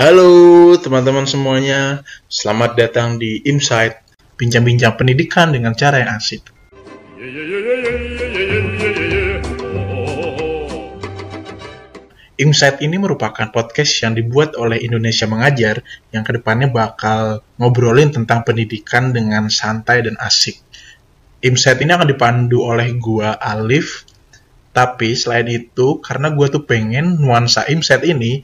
Halo teman-teman semuanya, selamat datang di Insight, bincang-bincang pendidikan dengan cara yang asik. Insight ini merupakan podcast yang dibuat oleh Indonesia Mengajar yang ke depannya bakal ngobrolin tentang pendidikan dengan santai dan asik. Insight ini akan dipandu oleh gua Alif, tapi selain itu karena gua tuh pengen nuansa Insight ini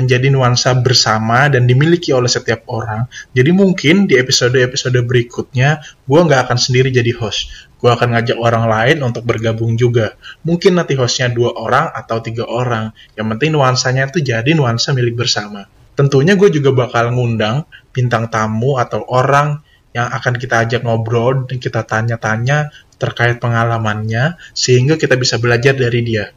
menjadi nuansa bersama dan dimiliki oleh setiap orang. Jadi mungkin di episode-episode berikutnya, gue nggak akan sendiri jadi host. Gue akan ngajak orang lain untuk bergabung juga. Mungkin nanti hostnya dua orang atau tiga orang. Yang penting nuansanya itu jadi nuansa milik bersama. Tentunya gue juga bakal ngundang bintang tamu atau orang yang akan kita ajak ngobrol dan kita tanya-tanya terkait pengalamannya sehingga kita bisa belajar dari dia.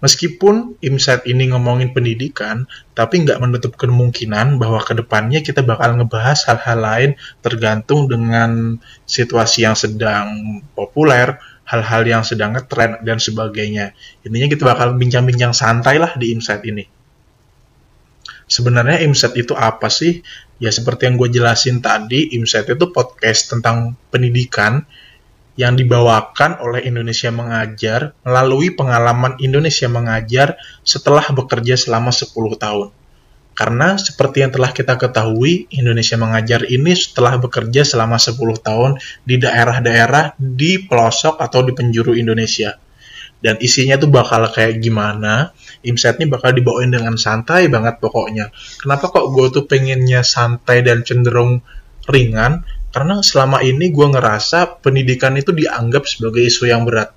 Meskipun IMSET ini ngomongin pendidikan, tapi nggak menutup kemungkinan bahwa ke depannya kita bakal ngebahas hal-hal lain tergantung dengan situasi yang sedang populer, hal-hal yang sedang ngetrend, dan sebagainya. Intinya kita bakal bincang-bincang santai lah di IMSET ini. Sebenarnya IMSET itu apa sih? Ya seperti yang gue jelasin tadi, IMSET itu podcast tentang pendidikan yang dibawakan oleh Indonesia Mengajar melalui pengalaman Indonesia Mengajar setelah bekerja selama 10 tahun. Karena seperti yang telah kita ketahui, Indonesia Mengajar ini setelah bekerja selama 10 tahun di daerah-daerah di pelosok atau di penjuru Indonesia. Dan isinya tuh bakal kayak gimana, Imset ini bakal dibawain dengan santai banget pokoknya. Kenapa kok gue tuh pengennya santai dan cenderung ringan? Karena selama ini gue ngerasa pendidikan itu dianggap sebagai isu yang berat.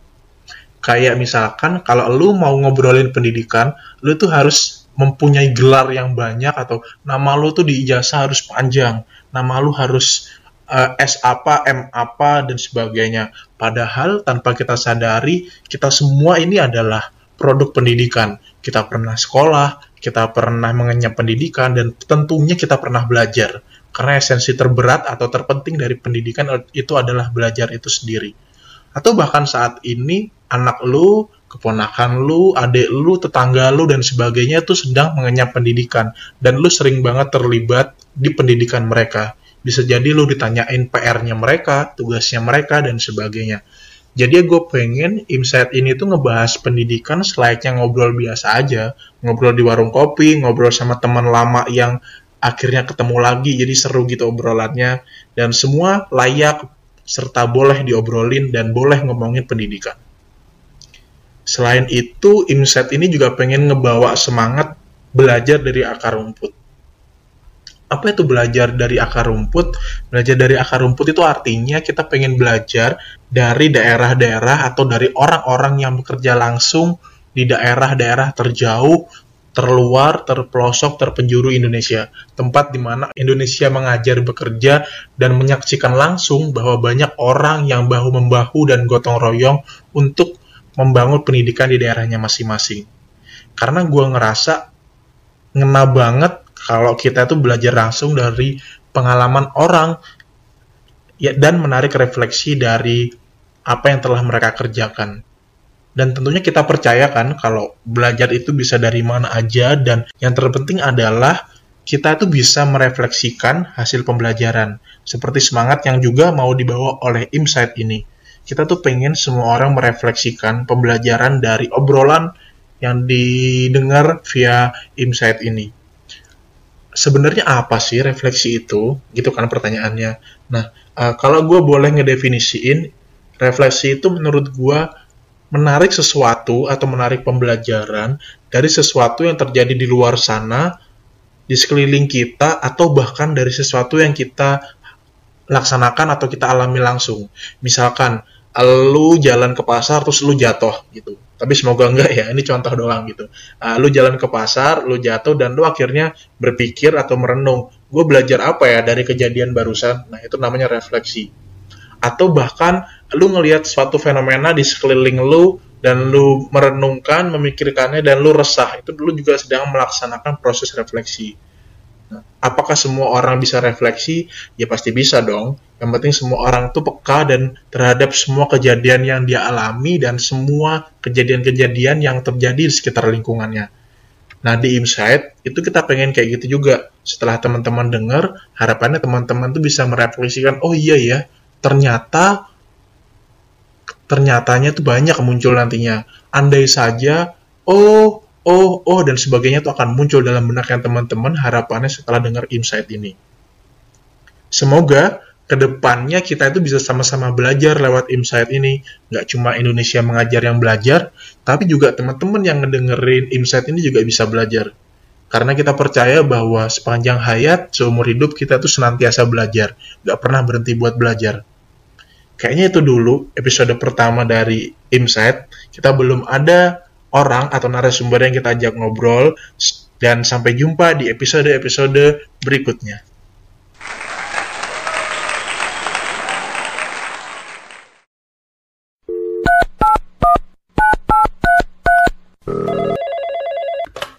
Kayak misalkan kalau lu mau ngobrolin pendidikan, lu tuh harus mempunyai gelar yang banyak atau nama lu tuh di ijazah harus panjang, nama lu harus uh, S apa, M apa dan sebagainya. Padahal tanpa kita sadari, kita semua ini adalah produk pendidikan. Kita pernah sekolah, kita pernah mengenyam pendidikan dan tentunya kita pernah belajar karena esensi terberat atau terpenting dari pendidikan itu adalah belajar itu sendiri. Atau bahkan saat ini anak lu, keponakan lu, adik lu, tetangga lu dan sebagainya itu sedang mengenyam pendidikan dan lu sering banget terlibat di pendidikan mereka. Bisa jadi lu ditanyain PR-nya mereka, tugasnya mereka dan sebagainya. Jadi gue pengen Insight ini tuh ngebahas pendidikan selayaknya ngobrol biasa aja, ngobrol di warung kopi, ngobrol sama teman lama yang akhirnya ketemu lagi jadi seru gitu obrolannya dan semua layak serta boleh diobrolin dan boleh ngomongin pendidikan. Selain itu, Insight ini juga pengen ngebawa semangat belajar dari akar rumput. Apa itu belajar dari akar rumput? Belajar dari akar rumput itu artinya kita pengen belajar dari daerah-daerah atau dari orang-orang yang bekerja langsung di daerah-daerah terjauh terluar, terpelosok, terpenjuru Indonesia. Tempat di mana Indonesia mengajar bekerja dan menyaksikan langsung bahwa banyak orang yang bahu-membahu dan gotong royong untuk membangun pendidikan di daerahnya masing-masing. Karena gue ngerasa ngena banget kalau kita tuh belajar langsung dari pengalaman orang ya dan menarik refleksi dari apa yang telah mereka kerjakan dan tentunya kita percaya kan kalau belajar itu bisa dari mana aja dan yang terpenting adalah kita itu bisa merefleksikan hasil pembelajaran seperti semangat yang juga mau dibawa oleh Insight ini. Kita tuh pengen semua orang merefleksikan pembelajaran dari obrolan yang didengar via Insight ini. Sebenarnya apa sih refleksi itu? Gitu kan pertanyaannya. Nah, uh, kalau gue boleh ngedefinisiin, refleksi itu menurut gue menarik sesuatu atau menarik pembelajaran dari sesuatu yang terjadi di luar sana, di sekeliling kita, atau bahkan dari sesuatu yang kita laksanakan atau kita alami langsung. Misalkan, lu jalan ke pasar terus lu jatuh gitu. Tapi semoga enggak ya, ini contoh doang gitu. Uh, lu jalan ke pasar, lu jatuh dan lu akhirnya berpikir atau merenung, gue belajar apa ya dari kejadian barusan? Nah, itu namanya refleksi. Atau bahkan lu ngelihat suatu fenomena di sekeliling lu dan lu merenungkan, memikirkannya dan lu resah, itu dulu juga sedang melaksanakan proses refleksi. Nah, apakah semua orang bisa refleksi? Ya pasti bisa dong. Yang penting semua orang tuh peka dan terhadap semua kejadian yang dia alami dan semua kejadian-kejadian yang terjadi di sekitar lingkungannya. Nah, di Insight itu kita pengen kayak gitu juga. Setelah teman-teman dengar, harapannya teman-teman tuh bisa merefleksikan, oh iya ya, ternyata ternyatanya tuh banyak muncul nantinya. Andai saja, oh, oh, oh, dan sebagainya tuh akan muncul dalam benak yang teman-teman harapannya setelah dengar Insight ini. Semoga ke depannya kita itu bisa sama-sama belajar lewat Insight ini. Nggak cuma Indonesia mengajar yang belajar, tapi juga teman-teman yang ngedengerin Insight ini juga bisa belajar. Karena kita percaya bahwa sepanjang hayat, seumur hidup kita tuh senantiasa belajar. Nggak pernah berhenti buat belajar. Kayaknya itu dulu episode pertama dari Insight. Kita belum ada orang atau narasumber yang kita ajak ngobrol. Dan sampai jumpa di episode-episode berikutnya.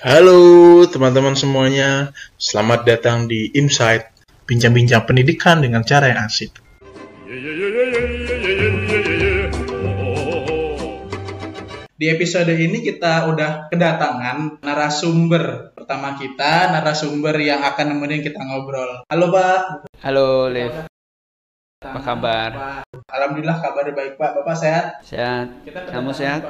Halo teman-teman semuanya, selamat datang di Insight, bincang-bincang pendidikan dengan cara yang asik. Di episode ini kita udah kedatangan narasumber pertama kita, narasumber yang akan nemenin kita ngobrol. Halo Pak. Halo Liv. Apa kabar? Alhamdulillah kabar baik Pak. Bapak sehat? Sehat. Kamu sehat?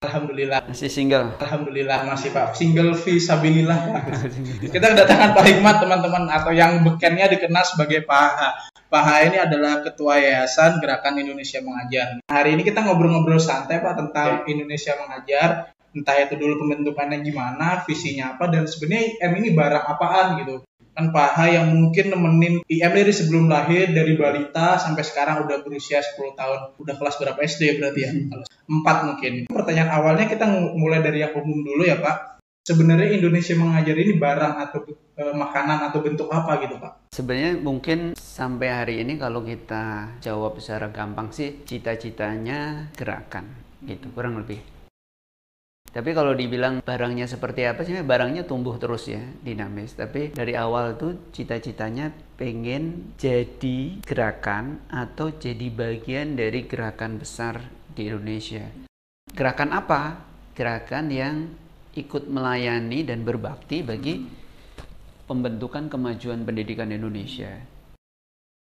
Alhamdulillah. Masih single? Alhamdulillah masih Pak. Single visabilillah. Kita kedatangan Pak Hikmat teman-teman atau yang bekennya dikenal sebagai Pak H. Pak H ini adalah Ketua Yayasan Gerakan Indonesia Mengajar. Hari ini kita ngobrol-ngobrol santai Pak tentang Indonesia Mengajar. Entah itu dulu pembentukannya gimana, visinya apa, dan sebenarnya M ini barang apaan gitu kan Pak H yang mungkin nemenin IM dari sebelum lahir dari balita sampai sekarang udah berusia 10 tahun. Udah kelas berapa SD ya berarti ya? Empat mungkin. Pertanyaan awalnya kita mulai dari yang umum dulu ya Pak. Sebenarnya Indonesia mengajar ini barang atau e, makanan atau bentuk apa gitu Pak? Sebenarnya mungkin sampai hari ini kalau kita jawab secara gampang sih cita-citanya gerakan gitu kurang lebih tapi kalau dibilang barangnya seperti apa sih, barangnya tumbuh terus ya, dinamis. Tapi dari awal tuh cita-citanya pengen jadi gerakan atau jadi bagian dari gerakan besar di Indonesia. Gerakan apa? Gerakan yang ikut melayani dan berbakti bagi pembentukan kemajuan pendidikan Indonesia.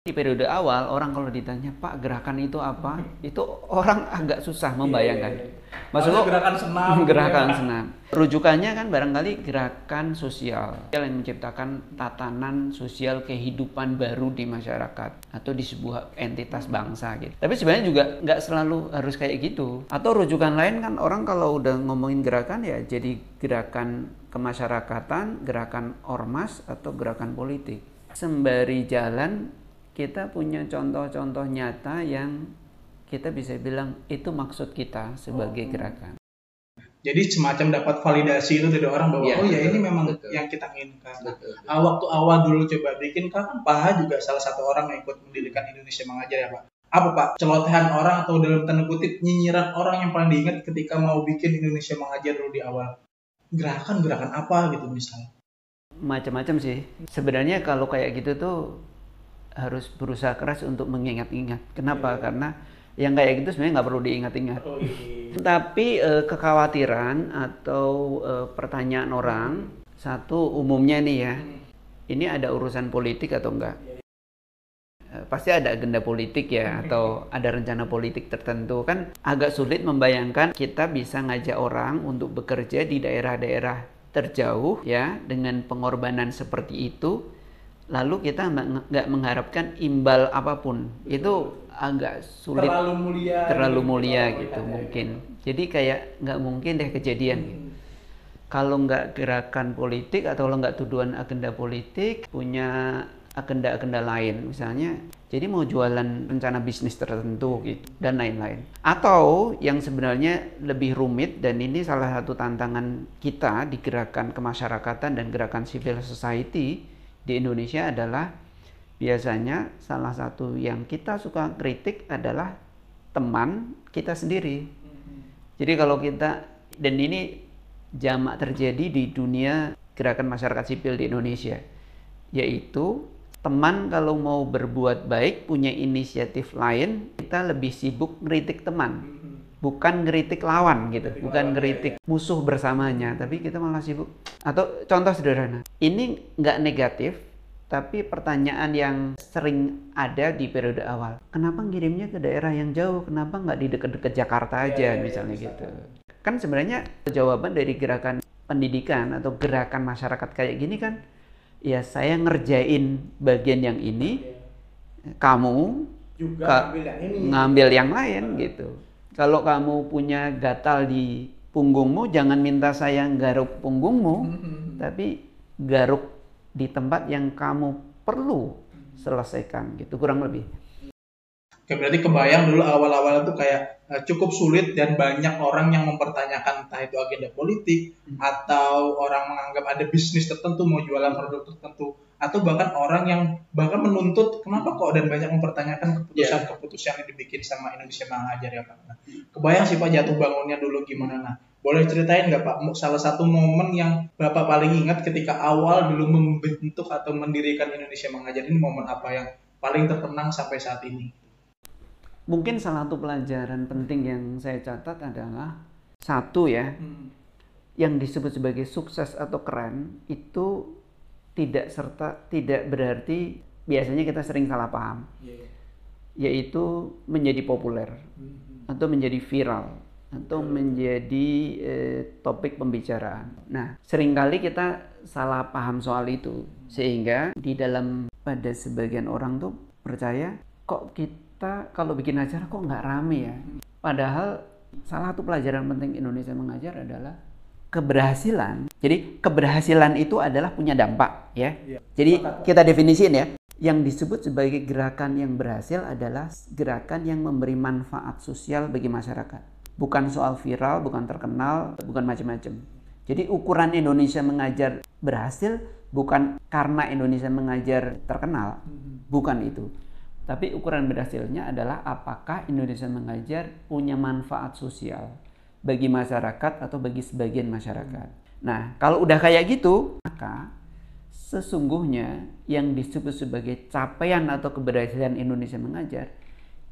Di periode awal orang kalau ditanya Pak gerakan itu apa, itu orang agak susah membayangkan. Yeah Maksudnya gerakan senam. Gitu gerakan ya. senam. Rujukannya kan barangkali gerakan sosial yang menciptakan tatanan sosial kehidupan baru di masyarakat atau di sebuah entitas bangsa gitu. Tapi sebenarnya juga nggak selalu harus kayak gitu. Atau rujukan lain kan orang kalau udah ngomongin gerakan ya jadi gerakan kemasyarakatan, gerakan ormas atau gerakan politik. Sembari jalan kita punya contoh-contoh nyata yang kita bisa bilang itu maksud kita sebagai oh. gerakan. Jadi semacam dapat validasi itu dari orang bahwa ya, oh ya ini memang betul. yang kita inginkan. Betul, betul. Uh, waktu awal dulu coba bikin kan Pak juga salah satu orang yang ikut mendirikan Indonesia mengajar ya Pak. Apa Pak? Celotehan orang atau dalam tanda kutip nyinyiran orang yang paling diingat ketika mau bikin Indonesia mengajar dulu di awal. Gerakan-gerakan apa gitu misalnya? Macam-macam sih. Sebenarnya kalau kayak gitu tuh harus berusaha keras untuk mengingat-ingat. Kenapa? Ya. Karena yang kayak gitu sebenarnya nggak perlu diingat-ingat. Oh, iya. Tapi uh, kekhawatiran atau uh, pertanyaan orang satu umumnya nih ya, hmm. ini ada urusan politik atau enggak? Uh, pasti ada agenda politik ya atau ada rencana politik tertentu kan agak sulit membayangkan kita bisa ngajak orang untuk bekerja di daerah-daerah terjauh ya dengan pengorbanan seperti itu lalu kita nggak mengharapkan imbal apa pun. Itu agak sulit. Terlalu mulia terlalu gitu, mulia gitu mungkin. Jadi kayak nggak mungkin deh kejadian. Hmm. kalau nggak gerakan politik atau kalau nggak tuduhan agenda politik punya agenda-agenda lain. Misalnya jadi mau jualan rencana bisnis tertentu gitu dan lain-lain. Atau yang sebenarnya lebih rumit dan ini salah satu tantangan kita di gerakan kemasyarakatan dan gerakan civil society di Indonesia adalah biasanya salah satu yang kita suka kritik adalah teman kita sendiri. Jadi kalau kita dan ini jamak terjadi di dunia gerakan masyarakat sipil di Indonesia, yaitu teman kalau mau berbuat baik punya inisiatif lain, kita lebih sibuk kritik teman bukan ngeritik lawan gitu, bukan ngeritik musuh bersamanya, tapi kita malah sibuk. Atau contoh sederhana, ini nggak negatif, tapi pertanyaan yang sering ada di periode awal, kenapa ngirimnya ke daerah yang jauh? Kenapa nggak di dekat-dekat Jakarta aja, misalnya gitu? Kan sebenarnya jawaban dari gerakan pendidikan atau gerakan masyarakat kayak gini kan, ya saya ngerjain bagian yang ini, kamu juga ngambil yang ini ngambil yang lain gitu. Kalau kamu punya gatal di punggungmu, jangan minta saya garuk punggungmu, tapi garuk di tempat yang kamu perlu selesaikan gitu kurang lebih. Oke, berarti kebayang dulu awal-awal itu kayak uh, cukup sulit dan banyak orang yang mempertanyakan entah itu agenda politik atau orang menganggap ada bisnis tertentu mau jualan produk tertentu atau bahkan orang yang bahkan menuntut kenapa kok dan banyak mempertanyakan keputusan-keputusan yang dibikin sama Indonesia Mengajar ya Pak. Nah, kebayang sih Pak jatuh bangunnya dulu gimana nah. Boleh ceritain nggak Pak salah satu momen yang Bapak paling ingat ketika awal dulu membentuk atau mendirikan Indonesia Mengajar ini momen apa yang paling terkenang sampai saat ini? Mungkin salah satu pelajaran penting yang saya catat adalah satu ya, Hmm. yang disebut sebagai sukses atau keren itu tidak serta tidak berarti biasanya kita sering salah paham, Iya. yaitu menjadi populer Hmm. atau menjadi viral atau menjadi eh, topik pembicaraan. Nah, sering kali kita salah paham soal itu sehingga di dalam pada sebagian orang tuh percaya kok kita kalau bikin acara kok nggak rame ya. Padahal salah satu pelajaran penting Indonesia mengajar adalah keberhasilan. Jadi keberhasilan itu adalah punya dampak ya. Iya. Jadi kita definisiin ya. Yang disebut sebagai gerakan yang berhasil adalah gerakan yang memberi manfaat sosial bagi masyarakat. Bukan soal viral, bukan terkenal, bukan macam-macam. Jadi ukuran Indonesia mengajar berhasil bukan karena Indonesia mengajar terkenal, bukan itu. Tapi ukuran berhasilnya adalah apakah Indonesia mengajar punya manfaat sosial bagi masyarakat atau bagi sebagian masyarakat. Nah, kalau udah kayak gitu, maka sesungguhnya yang disebut sebagai capaian atau keberhasilan Indonesia mengajar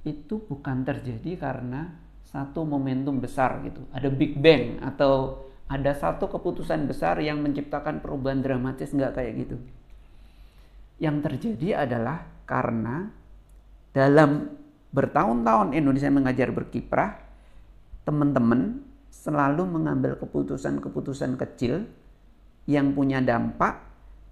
itu bukan terjadi karena satu momentum besar gitu. Ada big bang atau ada satu keputusan besar yang menciptakan perubahan dramatis nggak kayak gitu. Yang terjadi adalah karena dalam bertahun-tahun Indonesia mengajar berkiprah, teman-teman selalu mengambil keputusan-keputusan kecil yang punya dampak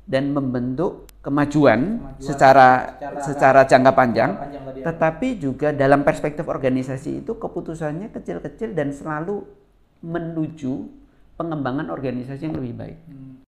dan membentuk kemajuan, Kemajuan secara secara- secara jangka panjang, Jangka panjang ya. tetapi juga dalam perspektif organisasi itu keputusannya kecil-kecil dan selalu menuju pengembangan organisasi yang lebih baik. Hmm.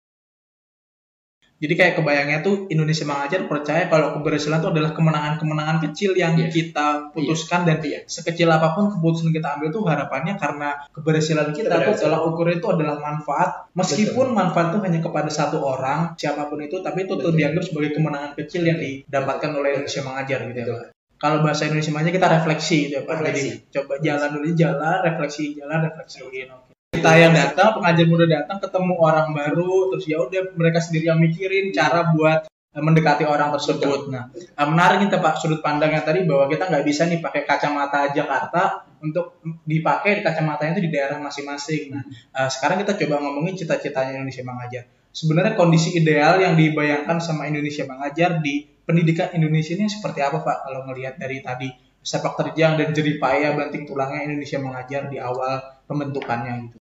Jadi kayak kebayangnya tuh Indonesia Mengajar percaya kalau keberhasilan itu adalah kemenangan-kemenangan kecil yang Yes. kita putuskan dan sekecil apa pun keputusan kita ambil tuh harapannya karena keberhasilan kita tuh Keberhasilan. adalah ukur itu adalah manfaat meskipun manfaat itu hanya kepada satu orang siapa pun itu tapi itu tuh Betul. dianggap sebagai kemenangan kecil yang didapatkan oleh Indonesia Mengajar gitu ya Betul. Kalau bahasa Indonesia Mengajar kita refleksi gitu ya Pak. Jadi Refleksi. coba jalan dulu jalan refleksi jalan refleksiin oke kita yang datang pengajar muda datang ketemu orang baru terus ya udah mereka sendiri yang mikirin cara buat eh, mendekati orang tersebut. Nah, eh, menarik kita Pak sudut pandangnya tadi bahwa kita nggak bisa nih pakai kacamata Jakarta untuk dipakai kacamatanya itu di daerah masing-masing. Nah, eh, sekarang kita coba ngomongin cita-citanya Indonesia Mengajar. Sebenarnya kondisi ideal yang dibayangkan sama Indonesia Mengajar di pendidikan Indonesia ini seperti apa Pak kalau ngelihat dari tadi sepak terjang dan jerih payah banting tulangnya Indonesia Mengajar di awal pembentukannya gitu.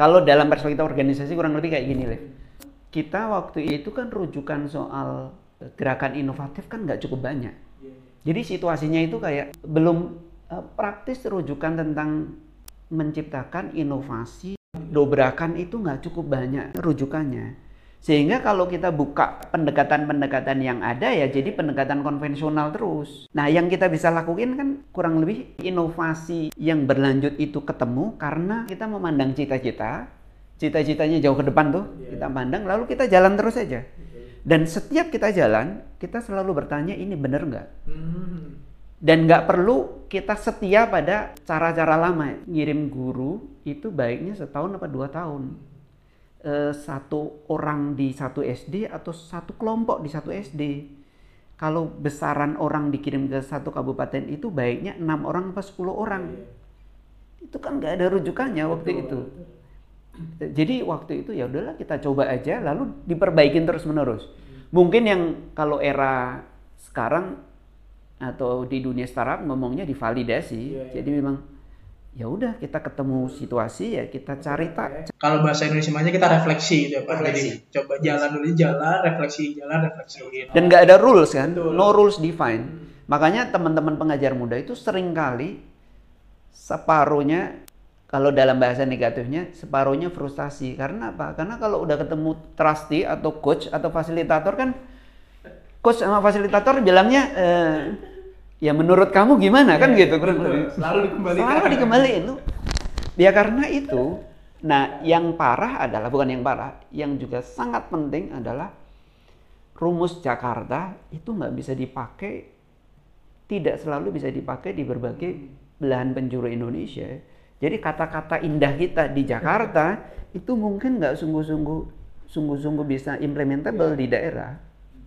Kalau dalam perspektif organisasi kurang lebih kayak gini, Lev. Kita waktu itu kan rujukan soal gerakan inovatif kan nggak cukup banyak. Jadi situasinya itu kayak belum eh, praktis rujukan tentang menciptakan inovasi dobrakan itu nggak cukup banyak rujukannya. Sehingga kalau kita buka pendekatan-pendekatan yang ada ya jadi pendekatan konvensional terus. Nah yang kita bisa lakukan kan kurang lebih inovasi yang berlanjut itu ketemu karena kita memandang cita-cita, cita-citanya jauh ke depan tuh kita pandang lalu kita jalan terus aja. Dan setiap kita jalan kita selalu bertanya ini bener nggak? Hmm. Dan nggak perlu kita setia pada cara-cara lama. Ngirim guru itu baiknya setahun apa dua tahun. Eh, satu orang di satu SD atau satu kelompok di satu SD. Kalau besaran orang dikirim ke satu kabupaten itu baiknya enam orang apa 10 orang. itu kan nggak ada rujukannya waktu itu. Jadi waktu itu ya udahlah kita coba aja lalu diperbaikin terus menerus. Mungkin yang kalau era sekarang atau di dunia startup ngomongnya divalidasi. Iya, iya. Jadi memang ya udah kita ketemu situasi ya kita cari tak Kalau bahasa Indonesia aja kita refleksi gitu ya Pak. Refleksi. Jadi coba jalan dulu jalan, refleksi jalan, refleksiin. dan nggak ada rules kan, Betul. no rules define. Makanya teman-teman pengajar muda itu sering kali separuhnya kalau dalam bahasa negatifnya separuhnya frustasi karena apa? Karena kalau udah ketemu trustee atau coach atau fasilitator kan coach sama fasilitator bilangnya eh, ya menurut kamu gimana kan gitu kurang lebih. Selalu dikembalikan. Selalu dikembaliin lu. Ya karena itu, nah yang parah adalah bukan yang parah, yang juga sangat penting adalah rumus Jakarta itu nggak bisa dipakai, tidak selalu bisa dipakai di berbagai belahan penjuru Indonesia. Jadi kata-kata indah kita di Jakarta itu mungkin nggak sungguh-sungguh sungguh-sungguh bisa implementable di daerah.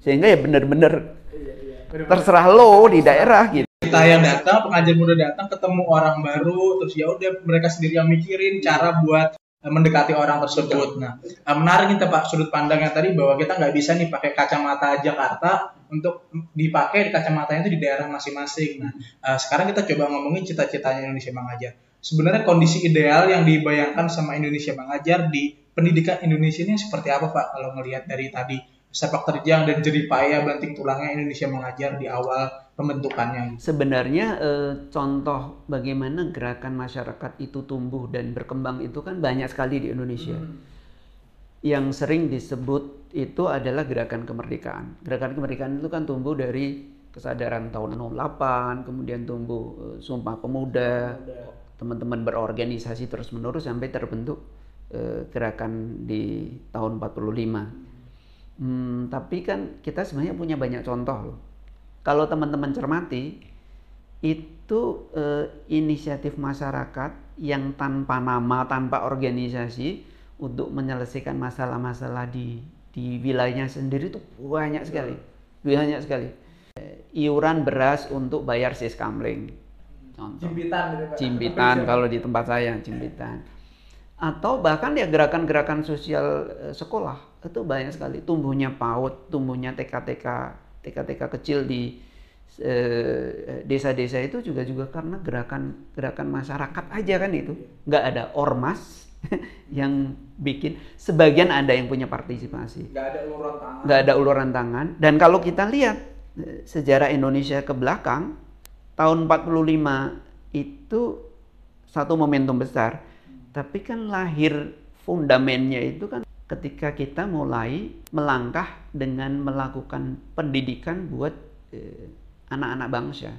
Sehingga ya benar-benar Iya, iya. Terserah lo di daerah gitu. kita yang datang, pengajar muda datang, ketemu orang baru, terus ya udah mereka sendiri yang mikirin cara buat eh, mendekati orang tersebut. Nah, eh, menarik nih Pak sudut pandangnya tadi bahwa kita nggak bisa nih pakai kacamata Jakarta untuk dipakai di kacamatanya itu di daerah masing-masing. Nah, eh, sekarang kita coba ngomongin cita-citanya Indonesia Mengajar. Sebenarnya kondisi ideal yang dibayangkan sama Indonesia Mengajar di pendidikan Indonesia ini seperti apa Pak kalau ngelihat dari tadi sepak terjang dan jerih payah banting tulangnya Indonesia Mengajar di awal pembentukannya. Sebenarnya eh, contoh bagaimana gerakan masyarakat itu tumbuh dan berkembang itu kan banyak sekali di Indonesia. Yang sering disebut itu adalah gerakan kemerdekaan. Gerakan kemerdekaan itu kan tumbuh dari kesadaran tahun 08, kemudian tumbuh eh, Sumpah Pemuda, teman-teman berorganisasi terus-menerus sampai terbentuk eh, gerakan di tahun 45. Hmm, tapi kan kita sebenarnya punya banyak contoh loh. Kalau teman-teman cermati, itu eh, inisiatif masyarakat yang tanpa nama, tanpa organisasi untuk menyelesaikan masalah-masalah di di wilayahnya sendiri itu banyak sekali, banyak sekali. Eh, iuran beras untuk bayar siskamling, contoh. Jimpitan gitu Pak. Jimpitan kalau di tempat saya, jimpitan. Atau bahkan ya gerakan-gerakan sosial eh, sekolah itu banyak sekali. Tumbuhnya PAUD, tumbuhnya TK-TK, TK-TK kecil di eh, desa-desa itu juga juga karena gerakan gerakan masyarakat aja kan itu. Nggak ada ormas yang bikin. Sebagian ada yang punya partisipasi Nggak ada uluran tangan. nggak ada uluran tangan. Dan kalau kita lihat eh, sejarah Indonesia ke belakang, tahun 45 itu satu momentum besar. Tapi kan lahir fundamennya itu kan ketika kita mulai melangkah dengan melakukan pendidikan buat eh, anak-anak bangsa.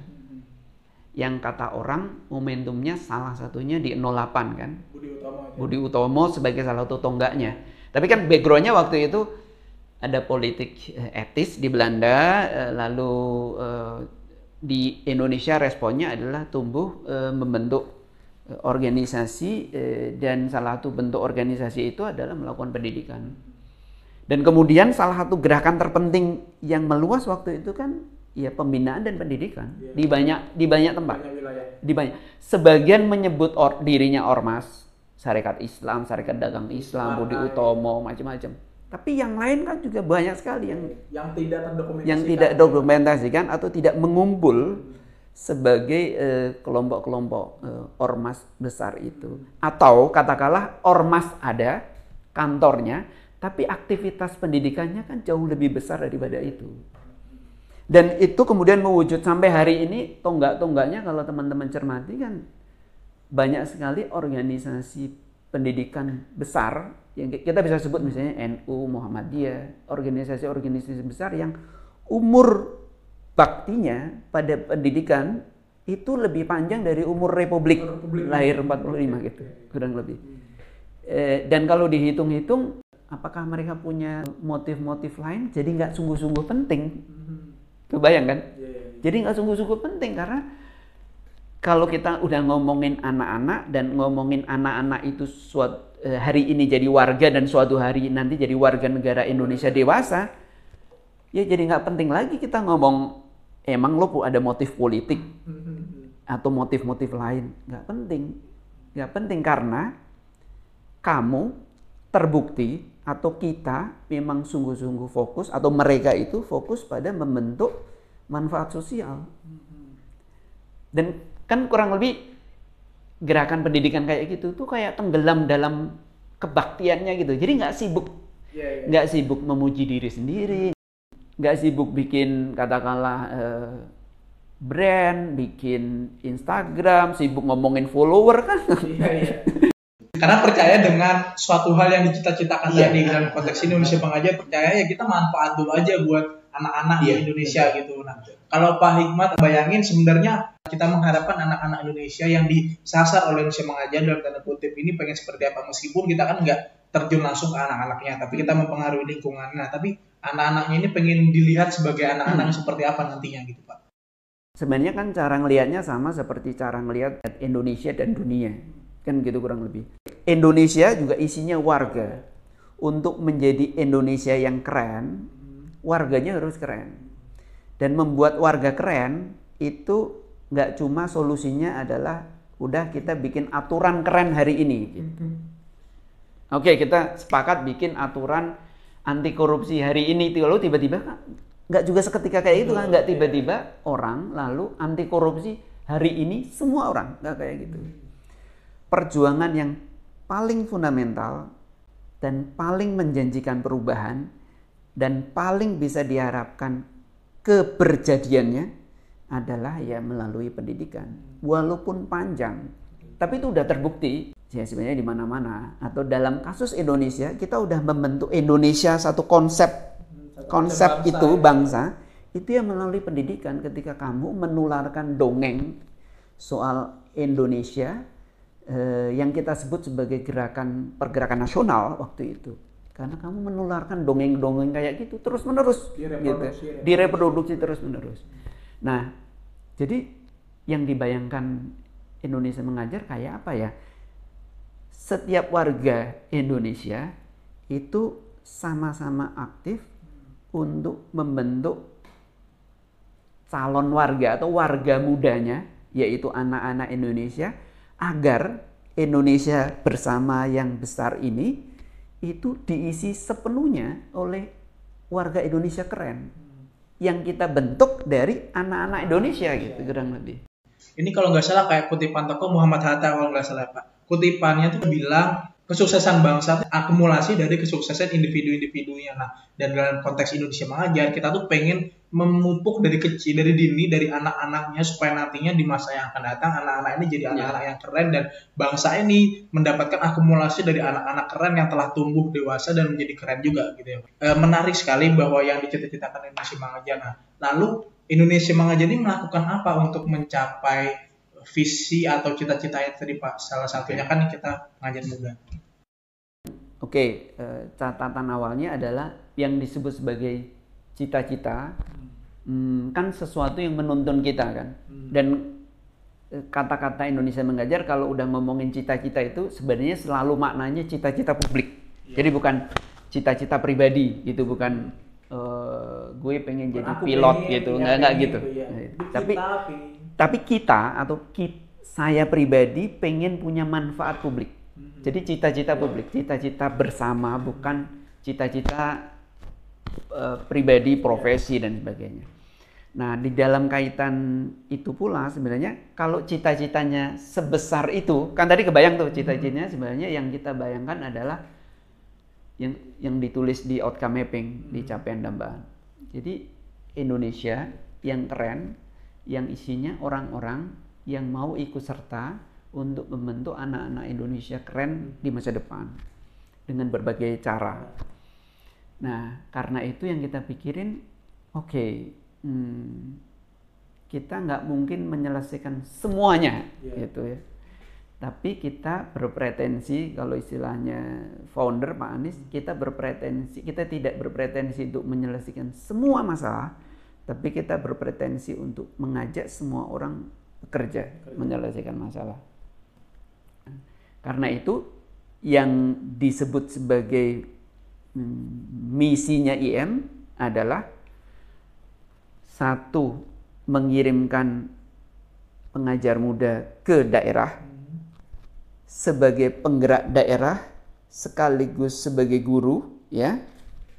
Yang kata orang momentumnya salah satunya di 08 kan. Budi Utomo. Budi Utomo sebagai salah satu tonggaknya. Tapi kan backgroundnya waktu itu ada politik eh, etis di Belanda, eh, lalu eh, di Indonesia responnya adalah tumbuh eh, membentuk eh, organisasi eh, dan salah satu bentuk organisasi itu adalah melakukan pendidikan. Dan kemudian salah satu gerakan terpenting yang meluas waktu itu kan ya pembinaan dan pendidikan Iya. di banyak di banyak tempat Banyak di banyak sebagian menyebut or- dirinya ormas Syarikat Islam, Syarikat Dagang Islam, Budi Utomo, macam-macam. Tapi yang lain kan juga banyak sekali yang Yang tidak terdokumentasi. yang tidak dokumentasikan atau tidak mengumpul sebagai eh, kelompok-kelompok eh, ormas besar itu. Atau katakanlah ormas ada kantornya, tapi aktivitas pendidikannya kan jauh lebih besar daripada itu. Dan itu kemudian mewujud sampai hari ini tonggak-tonggaknya kalau teman-teman cermati kan banyak sekali organisasi pendidikan besar yang kita bisa sebut misalnya NU, Muhammadiyah, organisasi-organisasi besar yang umur baktinya pada pendidikan itu lebih panjang dari umur Republik, Republik. lahir 45 gitu, kurang lebih. Eh, dan kalau dihitung-hitung, apakah mereka punya motif-motif lain? Jadi nggak sungguh-sungguh penting. Mhm. Kebayang kan? Iya, iya. Jadi nggak sungguh-sungguh penting karena kalau kita udah ngomongin anak-anak dan ngomongin anak-anak itu suatu eh, hari ini jadi warga dan suatu hari nanti jadi warga negara Indonesia dewasa, ya jadi nggak penting lagi kita ngomong emang lo ada motif politik Mhm. atau motif-motif lain nggak penting. Nggak penting karena kamu terbukti atau kita memang sungguh-sungguh fokus atau mereka itu fokus pada membentuk manfaat sosial. Dan kan kurang lebih gerakan pendidikan kayak gitu tuh kayak tenggelam dalam kebaktiannya gitu. Jadi nggak sibuk, Iya, iya. nggak sibuk memuji diri sendiri, nggak sibuk bikin katakanlah eh, brand, bikin Instagram, sibuk ngomongin follower kan. Iya, iya. Karena percaya dengan suatu hal yang dicita-citakan Iya. tadi dalam konteks Indonesia Pengajar percaya ya kita manfaat dulu aja buat anak-anak Iya, di Indonesia gitu. Nah, kalau Pak Hikmat bayangin sebenarnya kita mengharapkan anak-anak Indonesia yang disasar oleh Indonesia Mengajar dalam tanda kutip ini pengen seperti apa meskipun kita kan nggak terjun langsung ke anak-anaknya, tapi kita mempengaruhi lingkungannya. Nah, tapi anak-anaknya ini pengen dilihat sebagai anak-anak yang seperti apa nantinya gitu Pak. Sebenarnya kan cara ngelihatnya sama seperti cara ngelihat Indonesia dan dunia. Kan gitu kurang lebih. Indonesia juga isinya warga. Untuk menjadi Indonesia yang keren, warganya harus keren. Dan membuat warga keren itu nggak cuma solusinya adalah udah kita bikin aturan keren hari ini. gitu. Oke, kita sepakat bikin aturan anti korupsi hari ini. Lalu tiba-tiba nggak juga seketika kayak itu kan, nggak tiba-tiba orang lalu anti korupsi hari ini semua orang nggak kayak gitu. Perjuangan yang paling fundamental dan paling menjanjikan perubahan dan paling bisa diharapkan keberjadiannya adalah ya melalui pendidikan. Walaupun panjang, tapi itu udah terbukti ya sebenarnya di mana-mana atau dalam kasus Indonesia kita udah membentuk Indonesia satu konsep konsep bangsa, itu ya. bangsa itu ya melalui pendidikan ketika kamu menularkan dongeng soal Indonesia eh, yang kita sebut sebagai gerakan pergerakan nasional waktu itu karena kamu menularkan dongeng-dongeng kayak gitu terus menerus Direproduksi, gitu. ya. direproduksi terus menerus nah jadi yang dibayangkan Indonesia mengajar kayak apa ya setiap warga Indonesia itu sama-sama aktif untuk membentuk calon warga atau warga mudanya yaitu anak-anak Indonesia agar Indonesia bersama yang besar ini itu diisi sepenuhnya oleh warga Indonesia keren yang kita bentuk dari anak-anak Indonesia gitu kurang lebih. Ini kalau nggak salah kayak kutipan tokoh Muhammad Hatta kalau nggak salah Pak. Kutipannya tuh bilang kesuksesan bangsa itu akumulasi dari kesuksesan individu-individunya. Nah, dan dalam konteks Indonesia mengajar, kita tuh pengen memupuk dari kecil, dari dini, dari anak-anaknya supaya nantinya di masa yang akan datang anak-anak ini jadi anak-anak yang keren dan bangsa ini mendapatkan akumulasi dari anak-anak keren yang telah tumbuh dewasa dan menjadi keren juga gitu ya. E, menarik sekali bahwa yang dicita-citakan Indonesia mengajar. Nah, lalu Indonesia mengajar ini melakukan apa untuk mencapai visi atau cita-citanya tadi Pak? Salah satunya kan kita mengajar muda. Oke, eh, catatan awalnya adalah yang disebut sebagai cita-cita, hmm, kan sesuatu yang menuntun kita kan. Dan eh, kata-kata Indonesia mengajar kalau udah ngomongin cita-cita itu sebenarnya selalu maknanya cita-cita publik. Jadi bukan cita-cita pribadi, gitu bukan eh, gue pengen jadi pilot pengen, gitu, ya, nggak nggak pengen gitu. ya. Tapi. Tapi kita atau ki- saya pribadi pengen punya manfaat publik. Jadi cita-cita publik, cita-cita bersama bukan cita-cita eh, pribadi, profesi dan sebagainya. Nah, di dalam kaitan itu pula sebenarnya kalau cita-citanya sebesar itu, kan tadi kebayang tuh cita-citanya sebenarnya yang kita bayangkan adalah yang yang ditulis di outcome mapping di capaian dambaan. Jadi Indonesia yang keren, yang isinya orang-orang yang mau ikut serta untuk membentuk anak-anak Indonesia keren di masa depan dengan berbagai cara. Nah, karena itu yang kita pikirin, oke, hmm, kita nggak mungkin menyelesaikan semuanya, Iya. gitu ya. Tapi kita berpretensi, kalau istilahnya founder Pak Anies, kita berpretensi, kita tidak berpretensi untuk menyelesaikan semua masalah, tapi kita berpretensi untuk mengajak semua orang bekerja menyelesaikan masalah. Karena itu yang disebut sebagai hmm, misinya IM adalah satu mengirimkan pengajar muda ke daerah sebagai penggerak daerah sekaligus sebagai guru ya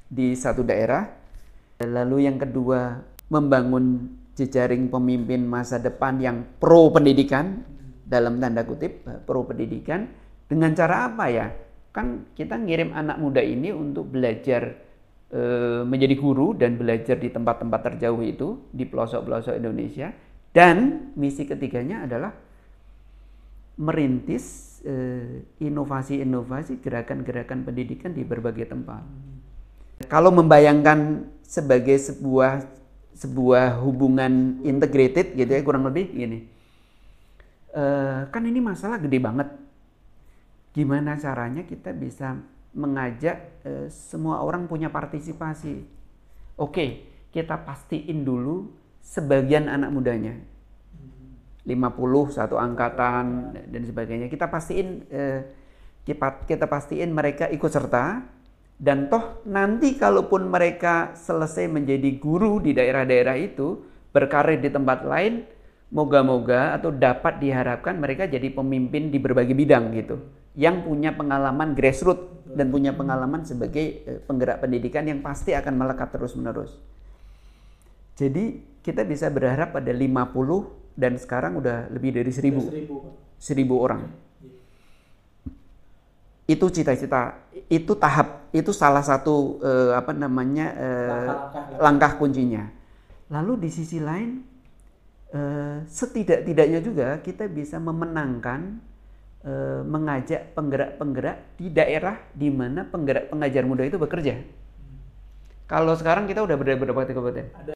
di satu daerah. Lalu yang kedua membangun jejaring pemimpin masa depan yang pro pendidikan dalam tanda kutip pro pendidikan dengan cara apa ya? Kan kita ngirim anak muda ini untuk belajar e, menjadi guru dan belajar di tempat-tempat terjauh itu di pelosok-pelosok Indonesia dan misi ketiganya adalah merintis eh, inovasi-inovasi gerakan-gerakan pendidikan di berbagai tempat. Kalau membayangkan sebagai sebuah sebuah hubungan integrated gitu ya kurang lebih gini. Uh, kan ini masalah gede banget. Gimana caranya kita bisa mengajak uh, semua orang punya partisipasi? Oke, kita pastiin dulu sebagian anak mudanya 50 satu angkatan dan sebagainya. Kita pastiin eh, kita, kita pastiin mereka ikut serta dan toh nanti kalaupun mereka selesai menjadi guru di daerah-daerah itu berkarir di tempat lain, moga-moga atau dapat diharapkan mereka jadi pemimpin di berbagai bidang gitu, yang punya pengalaman grassroots dan punya pengalaman sebagai eh, penggerak pendidikan yang pasti akan melekat terus-menerus. Jadi kita bisa berharap pada 50 dan sekarang udah lebih dari seribu, seribu, orang. Itu cita-cita, itu tahap, itu salah satu eh, apa namanya eh, langkah, kuncinya. Lalu di sisi lain, eh, setidak-tidaknya juga kita bisa memenangkan, eh, mengajak penggerak-penggerak di daerah di mana penggerak pengajar muda itu bekerja. Kalau sekarang kita udah berapa kabupaten?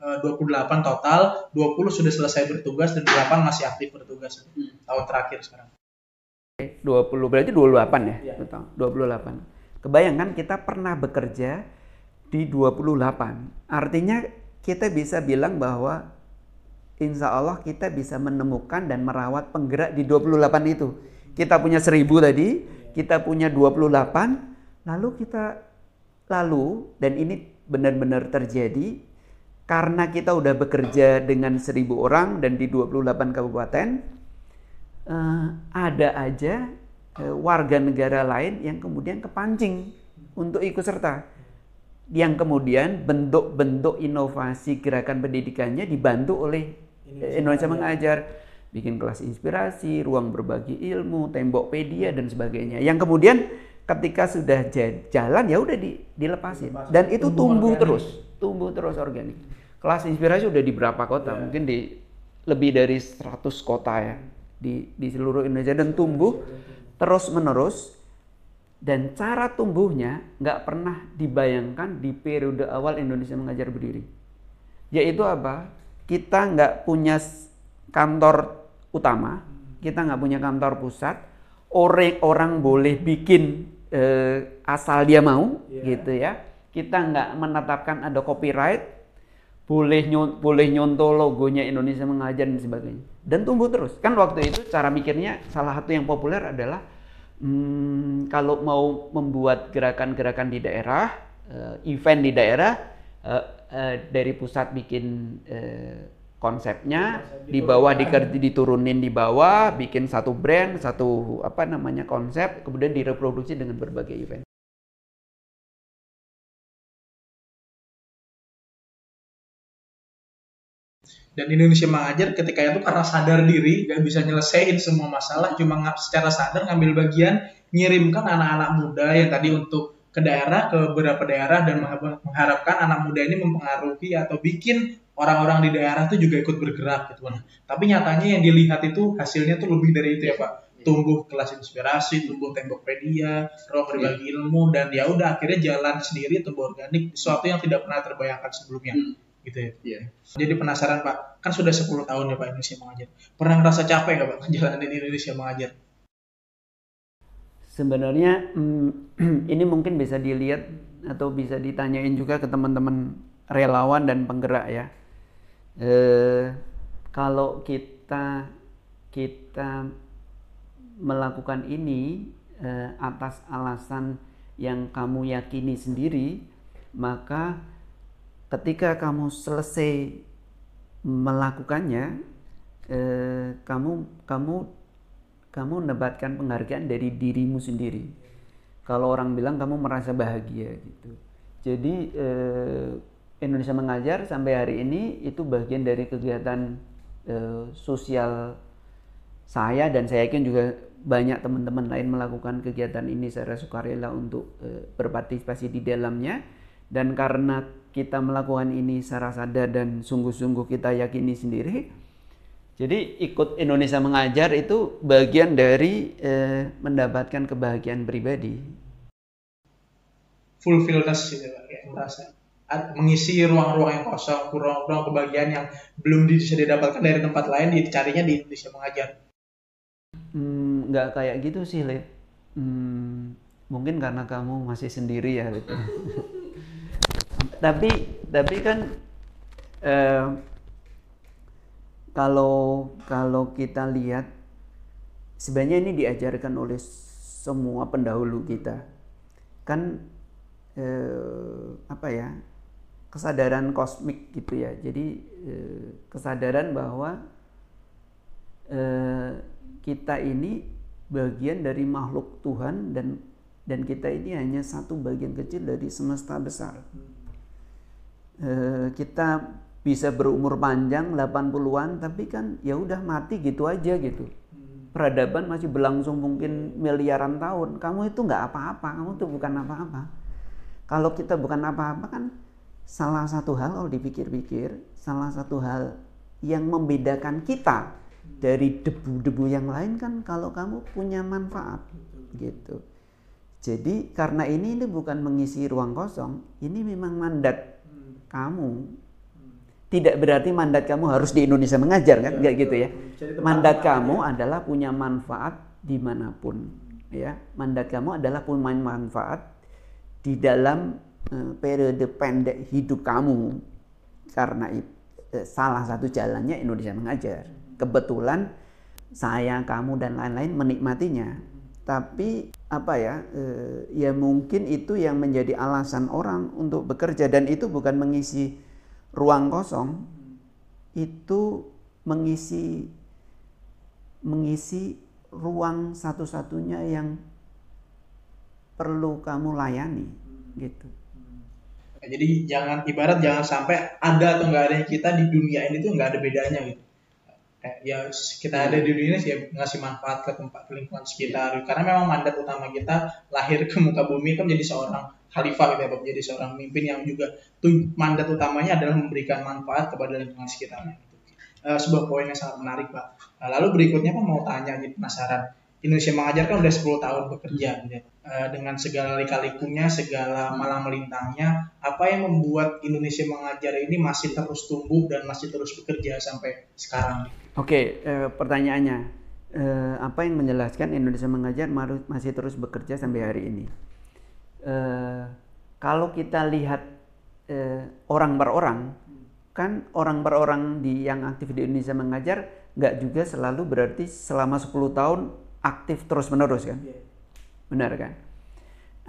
28 eh, total, 20 sudah selesai bertugas dan 8 masih aktif bertugas hmm. tahun terakhir sekarang. 20 berarti 28 ya? ya. Betul, 28. Kebayangkan kita pernah bekerja di 28. Artinya kita bisa bilang bahwa insya Allah kita bisa menemukan dan merawat penggerak di 28 itu. Kita punya 1000 tadi, kita punya 28, lalu kita lalu dan ini benar-benar terjadi karena kita udah bekerja dengan seribu orang dan di 28 kabupaten, uh, ada aja uh, warga negara lain yang kemudian kepancing untuk ikut serta. Yang kemudian bentuk-bentuk inovasi gerakan pendidikannya dibantu oleh Indonesia, Indonesia Mengajar. Bikin kelas inspirasi, ruang berbagi ilmu, tembokpedia dan sebagainya. Yang kemudian ketika sudah jalan ya udah dilepasin. Dan itu tumbuh, tumbuh terus, tumbuh terus organik kelas inspirasi udah di berapa kota, yeah. mungkin di lebih dari 100 kota ya di di seluruh Indonesia dan tumbuh terus menerus dan cara tumbuhnya nggak pernah dibayangkan di periode awal Indonesia mengajar berdiri. Yaitu apa? Kita nggak punya kantor utama, kita nggak punya kantor pusat, orang orang boleh bikin eh, asal dia mau, yeah. gitu ya. Kita nggak menetapkan ada copyright, boleh nyon, boleh nyontoh logonya Indonesia mengajar dan sebagainya. Dan tumbuh terus. Kan waktu itu cara mikirnya salah satu yang populer adalah hmm, kalau mau membuat gerakan-gerakan di daerah uh, event di daerah uh, dari pusat bikin konsepnya di bawah di, diturunin di bawah bikin satu brand satu apa namanya konsep kemudian direproduksi dengan berbagai event dan Indonesia mengajar ketika itu karena sadar diri gak bisa nyelesain semua masalah cuma nggak secara sadar ngambil bagian ngirimkan anak-anak muda yang tadi untuk ke daerah ke beberapa daerah dan mengharapkan anak muda ini mempengaruhi atau bikin orang-orang di daerah itu juga ikut bergerak gitu. Nah tapi nyatanya yang dilihat itu hasilnya tuh lebih dari itu ya pak. Tumbuh kelas inspirasi tumbuh tembokpedia ruang berbagi ilmu dan ya udah akhirnya jalan sendiri tumbuh organik sesuatu yang tidak pernah terbayangkan sebelumnya. Hmm gitu ya. Yeah. Jadi penasaran Pak, kan sudah 10 tahun ya Pak Indonesia mengajar. Pernah ngerasa capek nggak Pak menjalani Indonesia mengajar? Sebenarnya hmm, ini mungkin bisa dilihat atau bisa ditanyain juga ke teman-teman relawan dan penggerak ya. E, kalau kita kita melakukan ini e, atas alasan yang kamu yakini sendiri, maka ketika kamu selesai melakukannya eh, kamu kamu kamu mendapatkan penghargaan dari dirimu sendiri. Kalau orang bilang kamu merasa bahagia gitu. Jadi eh, Indonesia Mengajar sampai hari ini itu bagian dari kegiatan eh, sosial saya dan saya yakin juga banyak teman-teman lain melakukan kegiatan ini secara sukarela untuk eh, berpartisipasi di dalamnya dan karena kita melakukan ini secara sadar dan sungguh-sungguh kita yakini sendiri jadi ikut Indonesia mengajar itu bagian dari eh, mendapatkan kebahagiaan pribadi. Fulfillness gitu Pak, kayak merasa mengisi ruang-ruang yang kosong, ruang-ruang kebahagiaan yang belum bisa didapatkan dari tempat lain, dicarinya di Indonesia mengajar. Hmm, nggak kayak gitu sih, Lip. Hmm, mungkin karena kamu masih sendiri ya, Lip. tapi tapi kan eh, kalau kalau kita lihat sebenarnya ini diajarkan oleh semua pendahulu kita. Kan eh, apa ya kesadaran kosmik gitu ya. Jadi eh, kesadaran bahwa eh, kita ini bagian dari makhluk Tuhan dan dan kita ini hanya satu bagian kecil dari semesta besar. Eh, kita bisa berumur panjang 80-an tapi kan ya udah mati gitu aja gitu. Peradaban masih berlangsung mungkin miliaran tahun. Kamu itu nggak apa-apa, kamu tuh bukan apa-apa. Kalau kita bukan apa-apa kan salah satu hal kalau dipikir-pikir, salah satu hal yang membedakan kita dari debu-debu yang lain kan kalau kamu punya manfaat gitu. Jadi karena ini ini bukan mengisi ruang kosong, ini memang mandat kamu. Tidak berarti mandat kamu harus di Indonesia mengajar kan, nggak gitu ya. Jadi tempat Mandat tempatnya kamu adalah punya manfaat di mana pun, ya. Mandat kamu adalah punya manfaat di dalam eh, periode pendek hidup kamu. Karena eh, salah satu jalannya Indonesia mengajar. Kebetulan saya, kamu dan lain-lain menikmatinya. Tapi apa ya? eh, ya mungkin itu yang menjadi alasan orang untuk bekerja dan itu bukan mengisi ruang kosong. Itu mengisi mengisi ruang satu-satunya yang perlu kamu layani gitu. Jadi jangan ibarat jangan sampai ada atau nggak adanya kita di dunia ini tuh nggak ada bedanya gitu. Eh, ya kita ada di dunia sih ya ngasih manfaat ke tempat ke lingkungan sekitar karena memang mandat utama kita lahir ke muka bumi kan menjadi seorang khalifah gitu ya jadi seorang pemimpin yang juga tuh mandat utamanya adalah memberikan manfaat kepada lingkungan sekitarnya. Eh, sebuah poin yang sangat menarik Pak. Nah, lalu berikutnya Pak mau tanya nih penasaran. Indonesia mengajar kan udah 10 tahun bekerja gitu ya. Eh, dengan segala lika-likunya, segala malang melintangnya, apa yang membuat Indonesia mengajar ini masih terus tumbuh dan masih terus bekerja sampai sekarang? Oke, eh, pertanyaannya, eh, apa yang menjelaskan Indonesia mengajar masih terus bekerja sampai hari ini? Eh, kalau kita lihat eh, orang per orang, kan orang per orang di yang aktif di Indonesia mengajar nggak juga selalu berarti selama 10 tahun aktif terus menerus kan? Benar kan?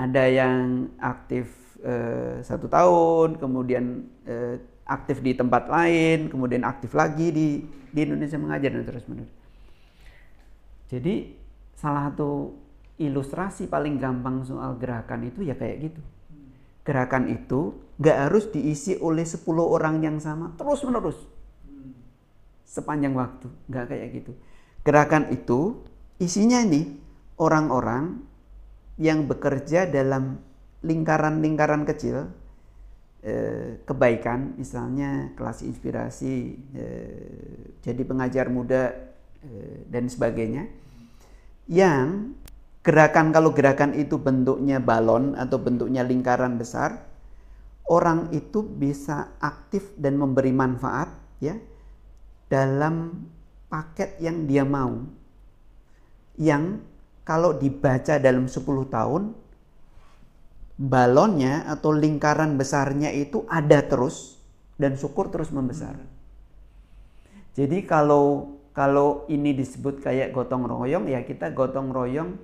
Ada yang aktif eh, satu tahun, kemudian eh, aktif di tempat lain, kemudian aktif lagi di di Indonesia mengajar dan terus menerus. Jadi salah satu ilustrasi paling gampang soal gerakan itu ya kayak gitu. Gerakan itu nggak harus diisi oleh 10 orang yang sama terus menerus sepanjang waktu, nggak kayak gitu. Gerakan itu isinya ini orang-orang yang bekerja dalam lingkaran-lingkaran kecil kebaikan, misalnya kelas inspirasi, eh, jadi pengajar muda eh, dan sebagainya, yang gerakan kalau gerakan itu bentuknya balon atau bentuknya lingkaran besar, orang itu bisa aktif dan memberi manfaat ya dalam paket yang dia mau. Yang kalau dibaca dalam 10 tahun balonnya atau lingkaran besarnya itu ada terus dan syukur terus membesar. Jadi kalau kalau ini disebut kayak gotong royong ya kita gotong royong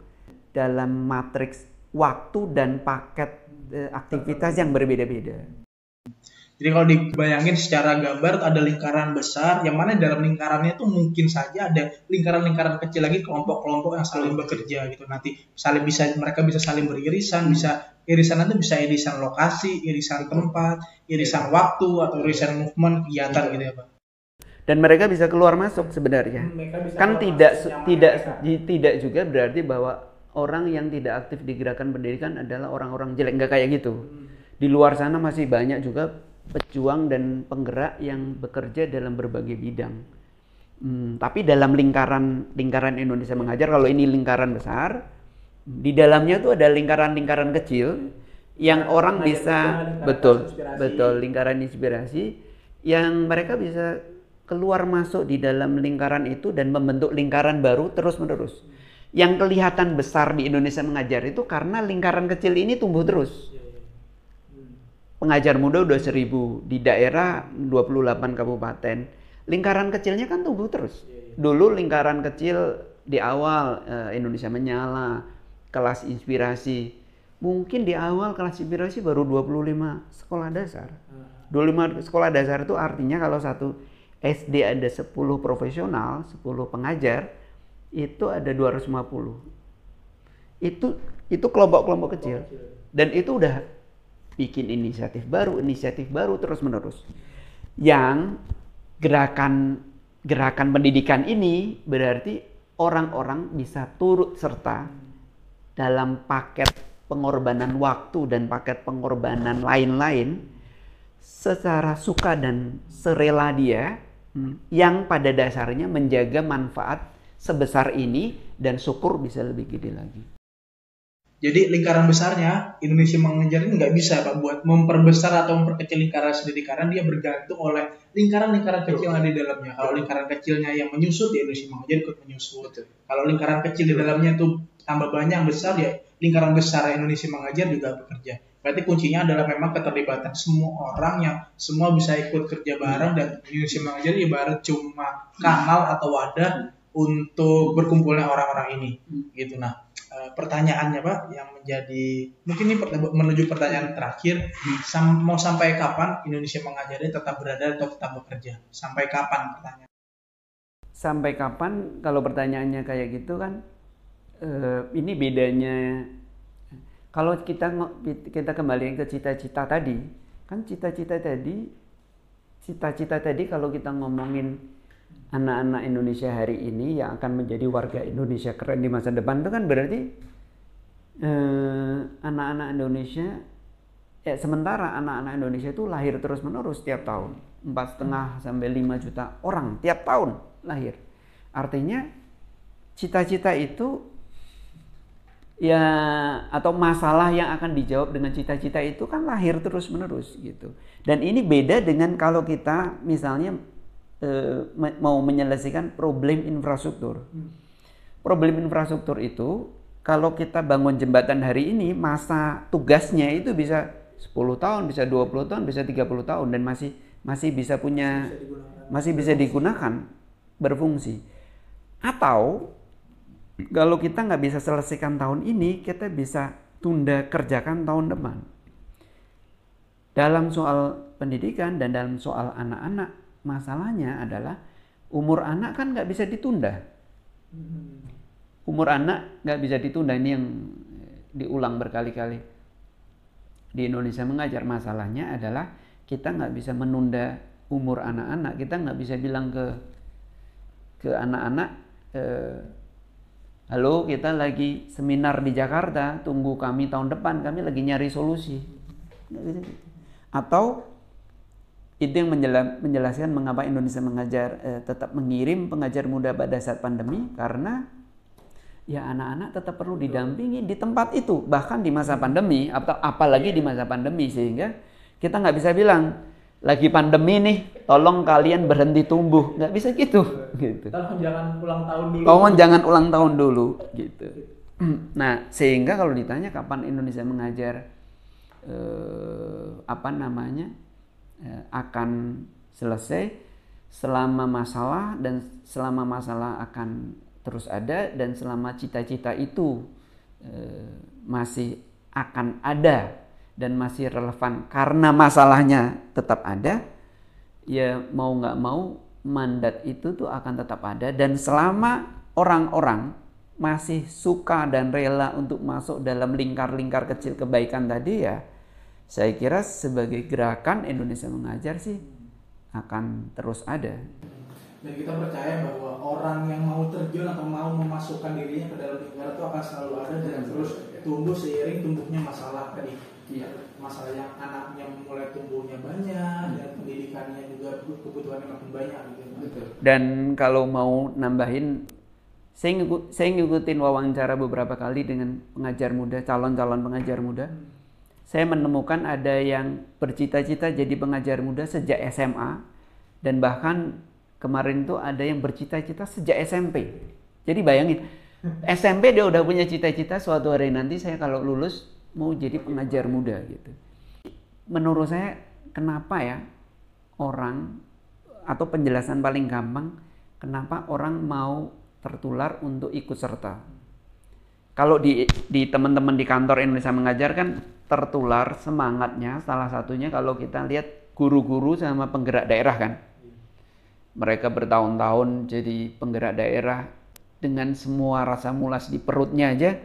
dalam matriks waktu dan paket eh, aktivitas yang berbeda-beda. Jadi kalau dibayangin secara gambar ada lingkaran besar, yang mana dalam lingkarannya itu mungkin saja ada lingkaran-lingkaran kecil lagi kelompok-kelompok yang saling bekerja gitu. Nanti saling bisa mereka bisa saling beririsan, bisa irisan itu bisa irisan lokasi, irisan tempat, irisan waktu atau irisan movement kegiatan gitu ya Pak. Dan mereka bisa keluar masuk sebenarnya. Bisa Kan tidak tidak mereka. tidak juga berarti bahwa orang yang tidak aktif di gerakan pendidikan adalah orang-orang jelek nggak kayak gitu. Di luar sana masih banyak juga pejuang dan penggerak yang bekerja dalam berbagai bidang. Hmm, tapi dalam lingkaran lingkaran Indonesia mengajar kalau ini lingkaran besar, di dalamnya tuh ada lingkaran-lingkaran kecil yang orang bisa lingkaran betul inspirasi. betul lingkaran inspirasi yang mereka bisa keluar masuk di dalam lingkaran itu dan membentuk lingkaran baru terus menerus. Yang kelihatan besar di Indonesia mengajar itu karena lingkaran kecil ini tumbuh terus. Pengajar muda udah seribu di daerah 28 kabupaten. Lingkaran kecilnya kan tumbuh terus. Dulu lingkaran kecil di awal eh, Indonesia menyala, kelas inspirasi. Mungkin di awal kelas inspirasi baru 25 sekolah dasar. 25 sekolah dasar itu artinya kalau satu SD ada 10 profesional, 10 pengajar, itu ada 250. Itu itu kelompok-kelompok kecil. Dan itu udah bikin inisiatif baru, inisiatif baru terus menerus. Yang gerakan gerakan pendidikan ini berarti orang-orang bisa turut serta dalam paket pengorbanan waktu dan paket pengorbanan lain-lain secara suka dan serela dia hmm, yang pada dasarnya menjaga manfaat sebesar ini dan syukur bisa lebih gede lagi. Jadi lingkaran besarnya Indonesia mengejar ini nggak bisa Pak buat memperbesar atau memperkecil lingkaran sendiri karena dia bergantung oleh lingkaran-lingkaran kecil yang ada di dalamnya. Kalau lingkaran kecilnya yang menyusut ya Indonesia mengejar ikut menyusut. Kalau lingkaran kecil di dalamnya itu tambah banyak besar ya lingkaran besar Indonesia mengajar juga bekerja. Berarti kuncinya adalah memang keterlibatan semua orang yang semua bisa ikut kerja bareng dan Indonesia mengajar ibarat cuma kanal atau wadah untuk berkumpulnya orang-orang ini gitu nah eh, pertanyaannya pak yang menjadi mungkin ini menuju pertanyaan terakhir. Sam- mau sampai kapan Indonesia mengajari tetap berada atau tetap bekerja? Sampai kapan pertanyaan? Sampai kapan? Kalau pertanyaannya kayak gitu kan eh, ini bedanya. Kalau kita kita kembali ke cita-cita tadi kan cita-cita tadi cita-cita tadi kalau kita ngomongin anak-anak Indonesia hari ini yang akan menjadi warga Indonesia keren di masa depan itu kan berarti eh, anak-anak Indonesia eh, sementara anak-anak Indonesia itu lahir terus menerus tiap tahun. Empat setengah sampai 5 juta orang tiap tahun lahir. Artinya cita-cita itu ya atau masalah yang akan dijawab dengan cita-cita itu kan lahir terus menerus gitu. Dan ini beda dengan kalau kita misalnya eh, mau menyelesaikan problem infrastruktur. Problem infrastruktur itu kalau kita bangun jembatan hari ini masa tugasnya itu bisa 10 tahun bisa 20 tahun bisa 30 tahun dan masih masih bisa punya masih bisa digunakan berfungsi. Atau kalau kita nggak bisa selesaikan tahun ini, kita bisa tunda kerjakan tahun depan. Dalam soal pendidikan dan dalam soal anak-anak, masalahnya adalah umur anak kan nggak bisa ditunda. Umur anak nggak bisa ditunda ini yang diulang berkali-kali. Di Indonesia mengajar masalahnya adalah kita nggak bisa menunda umur anak-anak. Kita nggak bisa bilang ke ke anak-anak eh, Halo, kita lagi seminar di Jakarta, tunggu kami tahun depan, kami lagi nyari solusi. Atau itu yang menjela- menjelaskan mengapa Indonesia mengajar eh, tetap mengirim pengajar muda pada saat pandemi karena ya anak-anak tetap perlu didampingi di tempat itu bahkan di masa pandemi atau apalagi di masa pandemi sehingga kita nggak bisa bilang lagi pandemi nih tolong kalian berhenti tumbuh nggak bisa gitu gitu Tolong jangan ulang tahun dulu. Tolong jangan ulang tahun dulu gitu. Nah, sehingga kalau ditanya kapan Indonesia mengajar eh, apa namanya akan selesai selama masalah dan selama masalah akan terus ada dan selama cita-cita itu eh, masih akan ada dan masih relevan. Karena masalahnya tetap ada, ya mau nggak mau mandat itu tuh akan tetap ada. Dan selama orang-orang masih suka dan rela untuk masuk dalam lingkar-lingkar kecil kebaikan tadi ya saya kira sebagai gerakan Indonesia mengajar sih akan terus ada. Dan kita percaya bahwa orang yang mau terjun atau mau memasukkan dirinya ke dalam lingkaran itu akan selalu ada dan terus tumbuh seiring tumbuhnya masalah tadi. Iya. Masalah yang anaknya mulai tumbuhnya banyak dan pendidikannya juga kebutuhannya makin banyak gitu. Dan kalau mau nambahin, saya, ngikut, saya ngikutin wawancara beberapa kali dengan pengajar muda, calon-calon pengajar muda. Saya menemukan ada yang bercita-cita jadi pengajar muda sejak SMA dan bahkan kemarin itu ada yang bercita-cita sejak SMP. Jadi bayangin, SMP dia udah punya cita-cita suatu hari nanti saya kalau lulus mau jadi pengajar muda gitu. Menurut saya kenapa ya orang atau penjelasan paling gampang kenapa orang mau tertular untuk ikut serta. Kalau di di teman-teman di kantor Indonesia mengajar kan tertular semangatnya. Salah satunya kalau kita lihat guru-guru sama penggerak daerah kan. Mereka bertahun-tahun jadi penggerak daerah dengan semua rasa mulas di perutnya aja.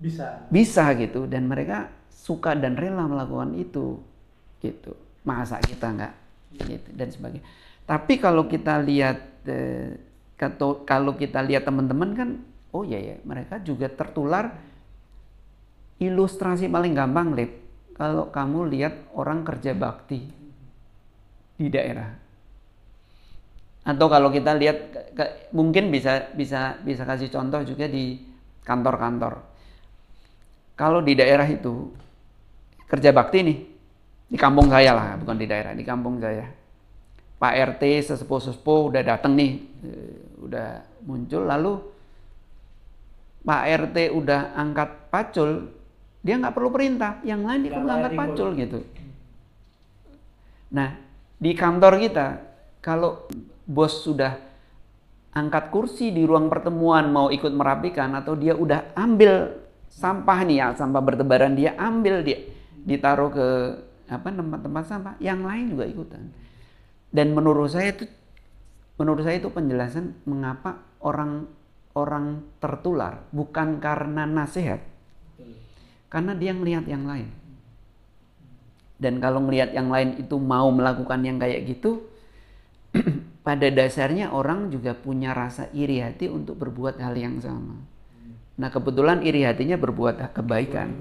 Bisa. bisa gitu. Dan mereka suka dan rela melakukan itu. Gitu. Masa kita nggak? Gitu. Dan sebagainya. Tapi kalau kita lihat eh, kalau kita lihat teman-teman kan oh ya ya mereka juga tertular ilustrasi paling gampang lip. Kalau kamu lihat orang kerja bakti di daerah. Atau kalau kita lihat mungkin bisa bisa bisa kasih contoh juga di kantor-kantor. Kalau di daerah itu kerja bakti nih di kampung saya lah bukan di daerah di kampung saya. Pak RT sesepuh-sesepuh udah datang nih eh, udah muncul. Lalu Pak RT udah angkat pacul dia nggak perlu perintah. Yang lain Yang lain angkat pacul gitu. Nah di kantor kita kalau bos sudah angkat kursi di ruang pertemuan mau ikut merapikan atau dia udah ambil sampah nih ya sampah bertebaran dia ambil dia ditaruh ke apa tempat-tempat sampah yang lain juga ikutan. Dan menurut saya itu menurut saya itu penjelasan mengapa orang orang tertular bukan karena nasihat karena dia ngelihat yang lain dan kalau ngelihat yang lain itu mau melakukan yang kayak gitu pada dasarnya orang juga punya rasa iri hati untuk berbuat hal yang sama. Nah kebetulan iri hatinya berbuat kebaikan.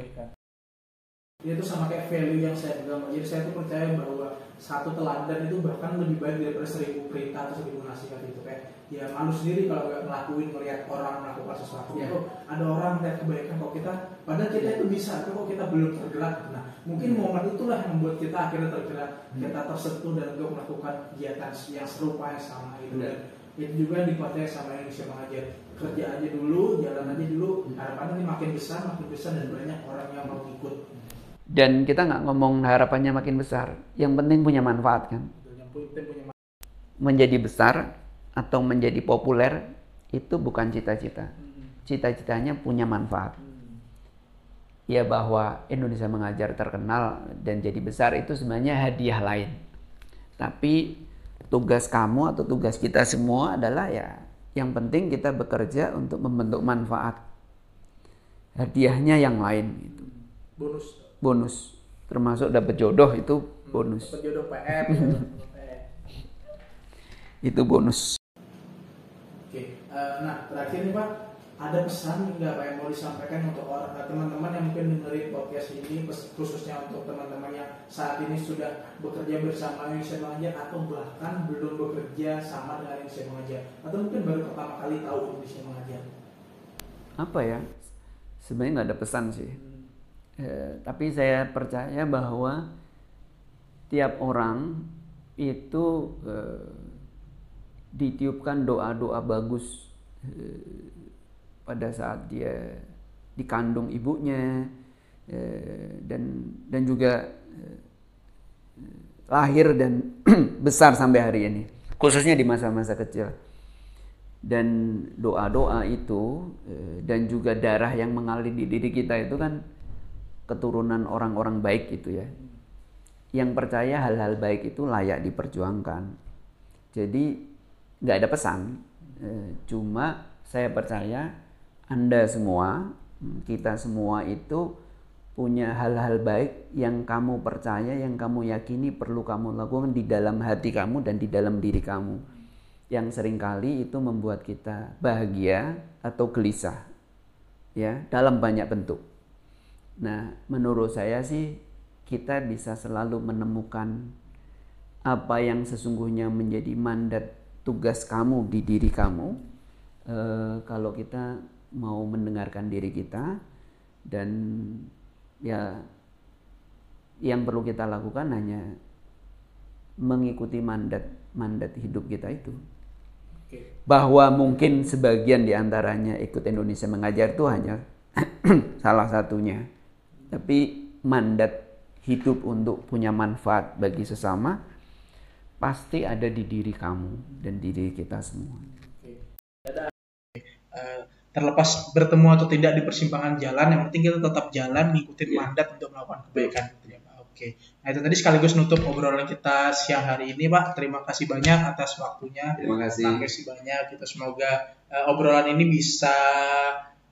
Itu sama kayak value yang saya pegang. Jadi saya tuh percaya bahwa satu teladan itu bahkan lebih baik daripada seribu perintah atau seribu nasihat itu kayak ya malu sendiri kalau nggak ngelakuin melihat orang melakukan sesuatu Ya. itu ada orang melihat kebaikan kok kita padahal kita itu bisa tapi kok kita belum tergerak? Nah mungkin momen itulah yang membuat kita akhirnya tergerak kita tersentuh dan untuk melakukan kegiatan yang serupa yang sama itu dan itu juga yang dipercaya sama Indonesia mengajar kerja aja dulu jalan aja dulu. Harapannya ini makin besar makin besar dan banyak orang yang mau ikut. Dan kita nggak ngomong harapannya makin besar. Yang penting punya manfaat kan. yang punya punya Menjadi besar atau menjadi populer itu bukan cita-cita. Cita-citanya punya manfaat. Ya bahwa Indonesia mengajar terkenal dan jadi besar itu sebenarnya hadiah lain. Tapi tugas kamu atau tugas kita semua adalah ya yang penting kita bekerja untuk membentuk manfaat. Hadiahnya yang lain gitu. bonus Bonus termasuk dapat jodoh itu bonus. dapat jodoh PR. Eh, Itu bonus. Oke, eh, nah terakhir nih Pak, ada pesan nggak Pak yang mau disampaikan untuk orang eh, teman-teman yang mungkin dengerin podcast ini, khususnya untuk teman-teman yang saat ini sudah bekerja bersama Indonesia Mengajar atau bahkan belum bekerja sama dengan Indonesia Mengajar, atau mungkin baru pertama kali tahu Indonesia Mengajar. Apa ya? Sebenarnya nggak ada pesan sih. Eh, tapi saya percaya bahwa tiap orang itu eh, ditiupkan doa-doa bagus eh, pada saat dia dikandung ibunya eh, dan dan juga eh, lahir dan besar sampai hari ini khususnya di masa-masa kecil dan doa-doa itu eh, dan juga darah yang mengalir di diri kita itu kan keturunan orang-orang baik gitu ya. Yang percaya hal-hal baik itu layak diperjuangkan. Jadi nggak ada pesan, cuma saya percaya Anda semua, kita semua itu punya hal-hal baik yang kamu percaya, yang kamu yakini perlu kamu lakukan di dalam hati kamu dan di dalam diri kamu. Yang sering kali itu membuat kita bahagia atau gelisah. Ya, dalam banyak bentuk. Nah, menurut saya sih kita bisa selalu menemukan apa yang sesungguhnya menjadi mandat tugas kamu di diri kamu e, kalau kita mau mendengarkan diri kita dan ya yang perlu kita lakukan hanya mengikuti mandat mandat hidup kita itu. Bahwa mungkin sebagian di antaranya ikut Indonesia mengajar itu hanya salah satunya. Tapi mandat hidup untuk punya manfaat bagi sesama pasti ada di diri kamu dan di diri kita semua. Uh, terlepas bertemu atau tidak di persimpangan jalan, yang penting kita tetap jalan ngikutin yeah. mandat untuk melakukan kebaikan gitu ya Pak. Oke. Nah itu tadi sekaligus nutup obrolan kita siang hari ini Pak. Terima kasih banyak atas waktunya. Terima kasih. Terima kasih banyak. Kita semoga uh, obrolan ini bisa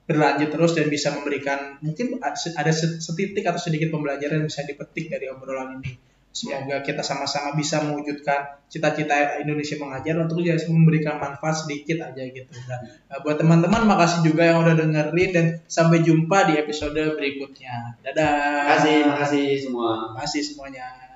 berlanjut terus dan bisa memberikan mungkin ada setitik atau sedikit pembelajaran yang bisa dipetik dari obrolan ini. Semoga kita sama-sama bisa mewujudkan cita-cita Indonesia mengajar untuk ya memberikan manfaat sedikit aja gitu. Nah, buat teman-teman makasih juga yang udah dengerin dan sampai jumpa di episode berikutnya. Dadah. Makasih, makasih semua. Makasih semuanya.